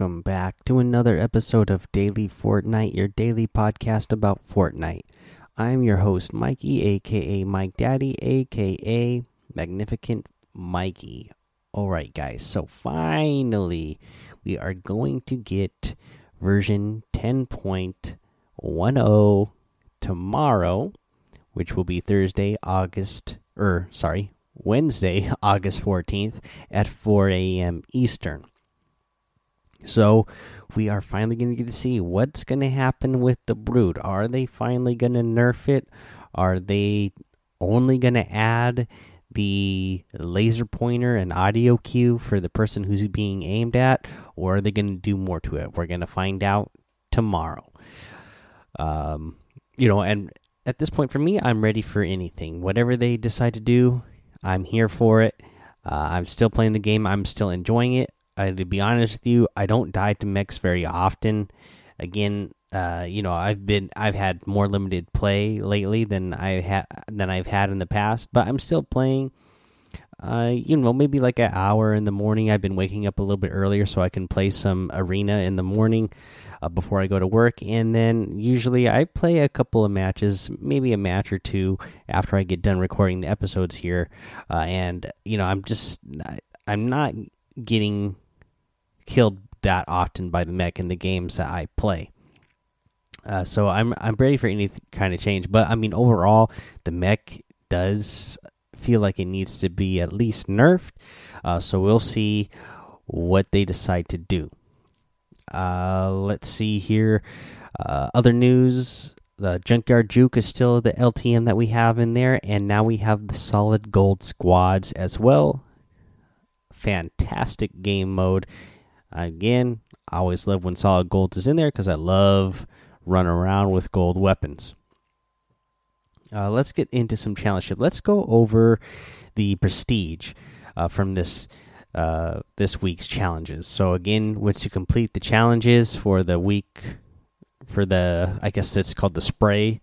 Welcome back to another episode of Daily Fortnite, your daily podcast about Fortnite. I'm your host, Mikey, aka Mike Daddy, aka Magnificent Mikey. Alright, guys, so finally we are going to get version 10.10 tomorrow, which will be Thursday, August, or sorry, Wednesday, August 14th at 4 a.m. Eastern. So we are finally going to get to see what's going to happen with the Brute. Are they finally going to nerf it? Are they only going to add the laser pointer and audio cue for the person who's being aimed at? Or are they going to do more to it? We're going to find out tomorrow. Um, you know, and at this point for me, I'm ready for anything. Whatever they decide to do, I'm here for it. Uh, I'm still playing the game. I'm still enjoying it. To be honest with you, I don't die to mechs very often. Again, uh, you know, I've been I've had more limited play lately than I had than I've had in the past, but I'm still playing. Uh, you know, maybe like an hour in the morning. I've been waking up a little bit earlier so I can play some arena in the morning uh, before I go to work, and then usually I play a couple of matches, maybe a match or two after I get done recording the episodes here. Uh, and you know, I'm just I'm not getting killed that often by the mech in the games that I play. Uh, so I'm I'm ready for any kind of change, but I mean overall the mech does feel like it needs to be at least nerfed. Uh, so we'll see what they decide to do. Uh, let's see here. Uh, other news: the Junkyard Juke is still the LTM that we have in there, and now we have the solid gold squads as well. Fantastic game mode Again, I always love when solid gold is in there because I love running around with gold weapons. Uh, let's get into some challenge Let's go over the prestige uh, from this uh, this week's challenges. So again, once you complete the challenges for the week, for the I guess it's called the spray,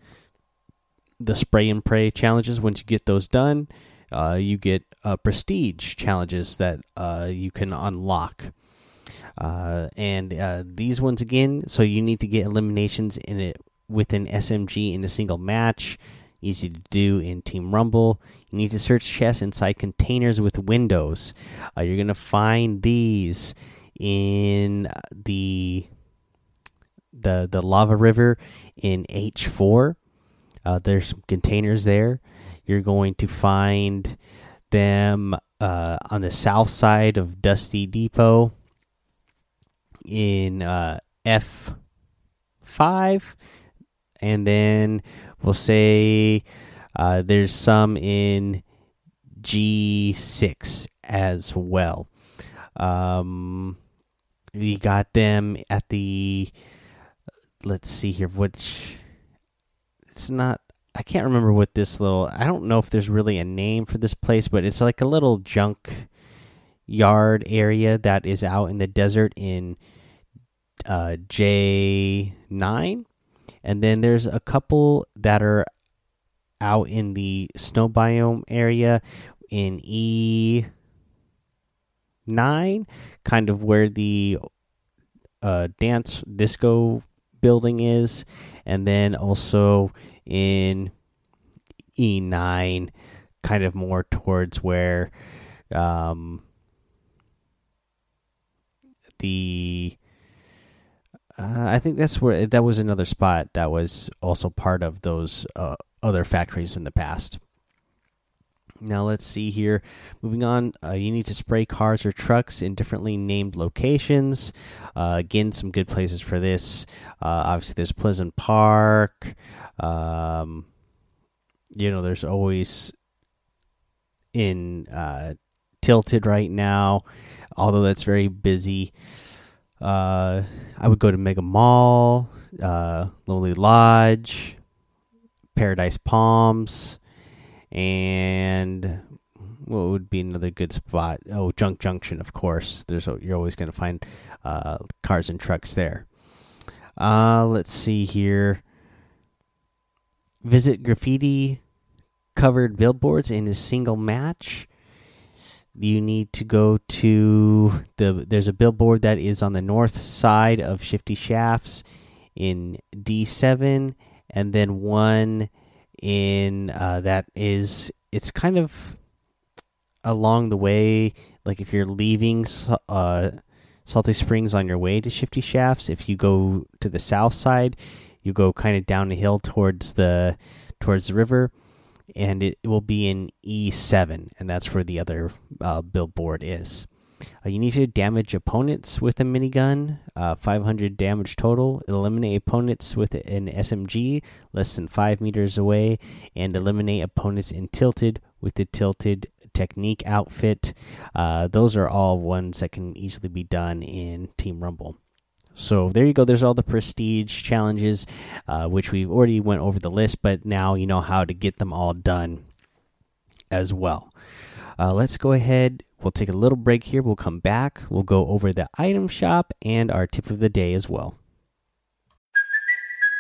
the spray and pray challenges. Once you get those done, uh, you get uh, prestige challenges that uh, you can unlock. Uh, and uh, these ones again, so you need to get eliminations in it with an SMG in a single match. Easy to do in Team Rumble. You need to search chests inside containers with windows. Uh, you're gonna find these in the the the lava river in H4. Uh, there's some containers there. You're going to find them uh, on the south side of Dusty Depot in uh, F5, and then we'll say uh, there's some in G6 as well. Um, we got them at the. Let's see here, which it's not. I can't remember what this little. I don't know if there's really a name for this place, but it's like a little junk yard area that is out in the desert in uh, J9, and then there's a couple that are out in the snow biome area in E9, kind of where the uh, dance disco building is, and then also in E9, kind of more towards where um, the uh, I think that's where that was another spot that was also part of those uh, other factories in the past. Now let's see here. Moving on, uh, you need to spray cars or trucks in differently named locations. Uh, again, some good places for this. Uh, obviously, there's Pleasant Park. Um, you know, there's always in uh, Tilted right now, although that's very busy. Uh, I would go to Mega Mall, uh, Lonely Lodge, Paradise Palms, and what would be another good spot? Oh, Junk Junction, of course. There's you're always going to find uh, cars and trucks there. Uh, let's see here. Visit graffiti covered billboards in a single match. You need to go to the. There's a billboard that is on the north side of Shifty Shafts in D7, and then one in uh, that is it's kind of along the way. Like if you're leaving uh, Salty Springs on your way to Shifty Shafts, if you go to the south side, you go kind of down the hill towards the towards the river, and it, will be in E7, and that's where the other uh, billboard is. Uh, you need to damage opponents with a minigun, uh, 500 damage total. Eliminate opponents with an SMG less than 5 meters away, and eliminate opponents in tilted with the tilted Teknique outfit. Uh, those are all ones that can easily be done in Team Rumble. So there you go. There's all the prestige challenges, uh, which we've already went over the list, but now you know how to get them all done as well. Uh, let's go ahead. We'll take a little break here. We'll come back. We'll go over the item shop and our tip of the day as well.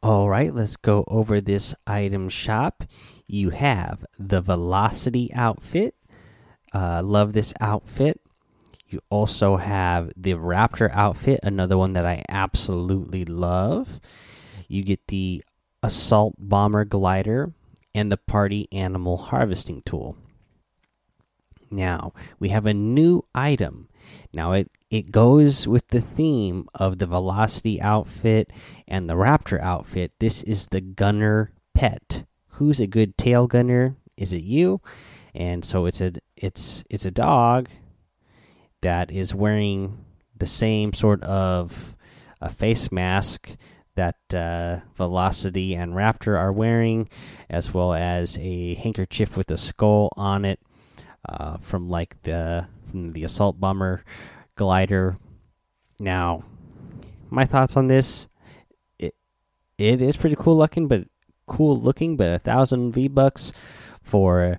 All right, let's go over this item shop. You have the Velocity outfit. Uh, love this outfit. You also have the Raptor outfit, another one that I absolutely love. You get the Assault Bomber glider and the party animal harvesting tool. Now, we have a new item. Now it it goes with the theme of the Velocity outfit and the Raptor outfit. This is the Gunner pet. Who's a good tail gunner? Is it you? And so it's a it's it's a dog that is wearing the same sort of a face mask that uh, Velocity and Raptor are wearing, as well as a handkerchief with a skull on it uh, from like the from the assault bomber glider. Now, my thoughts on this: it it is pretty cool looking, but cool looking, but a thousand V bucks for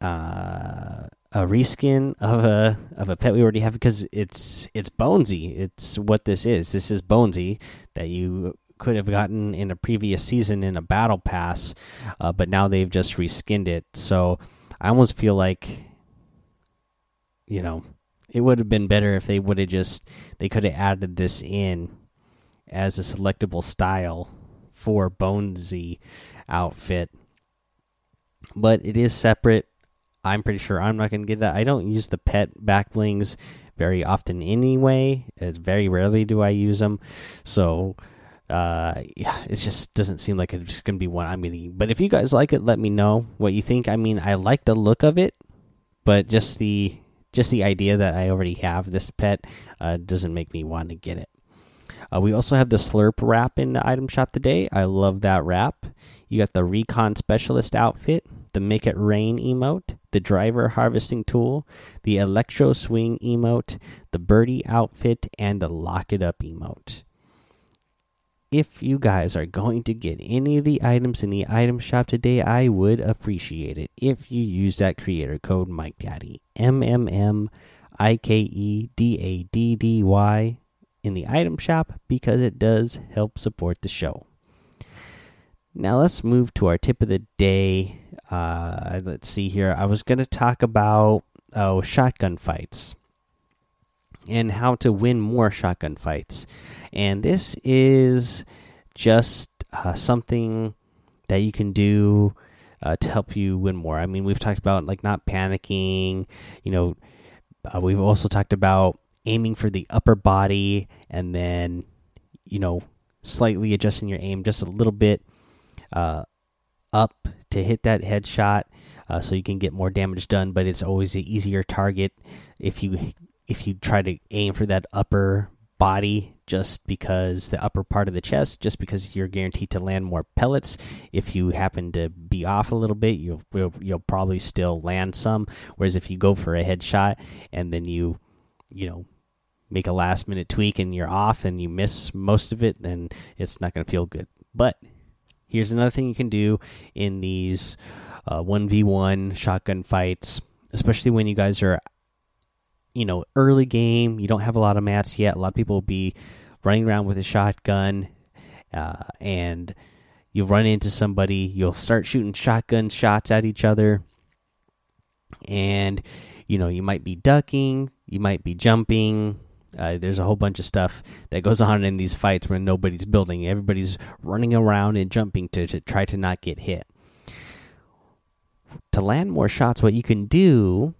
uh, a reskin of a of a pet we already have because it's it's Bonesy. It's what this is. This is Bonesy that you could have gotten in a previous season in a battle pass, uh, but now they've just reskinned it. So I almost feel like, you know, it would have been better if they would have just they could have added this in as a selectable style for Bonesy outfit. But it is separate I'm pretty sure I'm not going to get that. I don't use the pet back blings very often anyway. It's very rarely do I use them. So, uh, yeah, it just doesn't seem like it's going to be one I'm going to But if you guys like it, let me know what you think. I mean, I like the look of it, but just the just the idea that I already have this pet uh, doesn't make me want to get it. Uh, we also have the Slurp wrap in the item shop today. I love that wrap. You got the Recon Specialist outfit, the Make It Rain emote, the Driver Harvesting Tool, the Electro Swing emote, the Birdie outfit, and the Lock It Up emote. If you guys are going to get any of the items in the item shop today, I would appreciate it if you use that creator code Mike Daddy M M M I K E D A D D Y in the item shop because it does help support the show. Now let's move to our tip of the day. Uh, let's see here. I was going to talk about oh shotgun fights and how to win more shotgun fights, and this is just uh, something that you can do uh, to help you win more. I mean, we've talked about like not panicking, you know, Uh, we've also talked about aiming for the upper body and then, you know, slightly adjusting your aim just a little bit uh, up to hit that headshot uh, so you can get more damage done. But it's always an easier target if you if you try to aim for that upper body just because the upper part of the chest just because you're guaranteed to land more pellets. If you happen to be off a little bit you'll you'll probably still land some. Whereas if you go for a headshot and then you you know make a last minute tweak and you're off and you miss most of it then it's not going to feel good. But here's another thing you can do in these uh, 1v1 shotgun fights especially when you guys are you know, early game, you don't have a lot of mats yet. A lot of people will be running around with a shotgun, uh, and you run into somebody. You'll start shooting shotgun shots at each other, and you know you might be ducking, you might be jumping. Uh, there's a whole bunch of stuff that goes on in these fights when nobody's building. Everybody's running around and jumping to, to try to not get hit. To land more shots, what you can do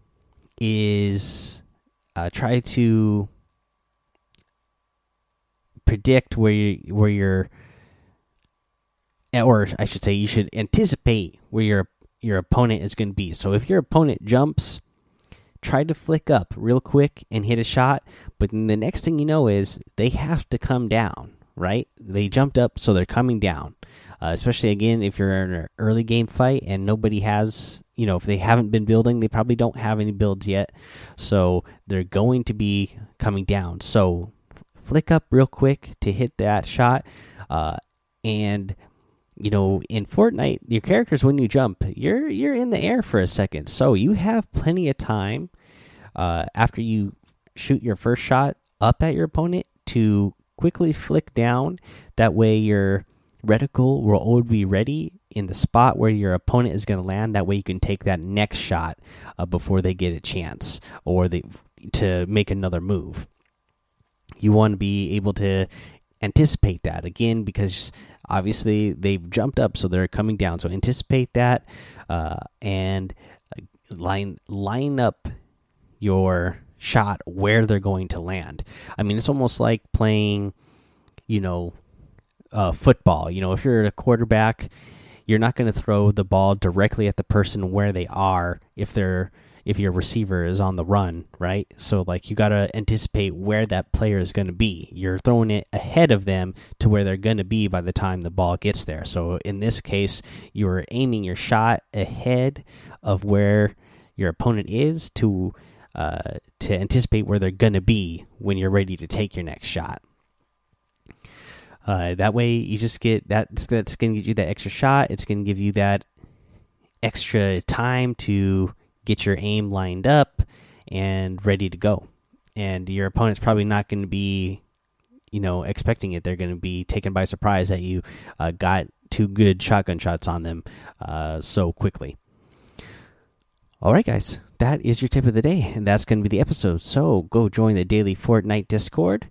is uh, try to predict where you where your or I should say you should anticipate where your your opponent is going to be. So if your opponent jumps, try to flick up real quick and hit a shot, but the next thing you know is they have to come down, right? They jumped up so they're coming down. Uh, especially again if you're in an early game fight and nobody has you know if they haven't been building they probably don't have any builds yet. So they're going to be coming down. So flick up real quick to hit that shot. Uh, and you know in Fortnite your characters when you jump you're you're in the air for a second. So you have plenty of time uh, after you shoot your first shot up at your opponent to quickly flick down. That way you're reticle will always be ready in the spot where your opponent is going to land. That way, you can take that next shot uh, before they get a chance or they to make another move. You want to be able to anticipate that again because obviously they've jumped up, so they're coming down. So anticipate that uh, and uh, line line up your shot where they're going to land. I mean, it's almost like playing, you know, uh, football. You know, if you're a quarterback, you're not going to throw the ball directly at the person where they are if they're if your receiver is on the run, right? So like you got to anticipate where that player is going to be. You're throwing it ahead of them to where they're going to be by the time the ball gets there. So in this case, you're aiming your shot ahead of where your opponent is to uh, to anticipate where they're going to be when you're ready to take your next shot. Uh, that way, you just get that. That's going to get you that extra shot. It's going to give you that extra time to get your aim lined up and ready to go. And your opponent's probably not going to be, you know, expecting it. They're going to be taken by surprise that you uh, got two good shotgun shots on them uh, so quickly. All right, guys, that is your tip of the day, and that's going to be the episode. So go join the daily Fortnite Discord.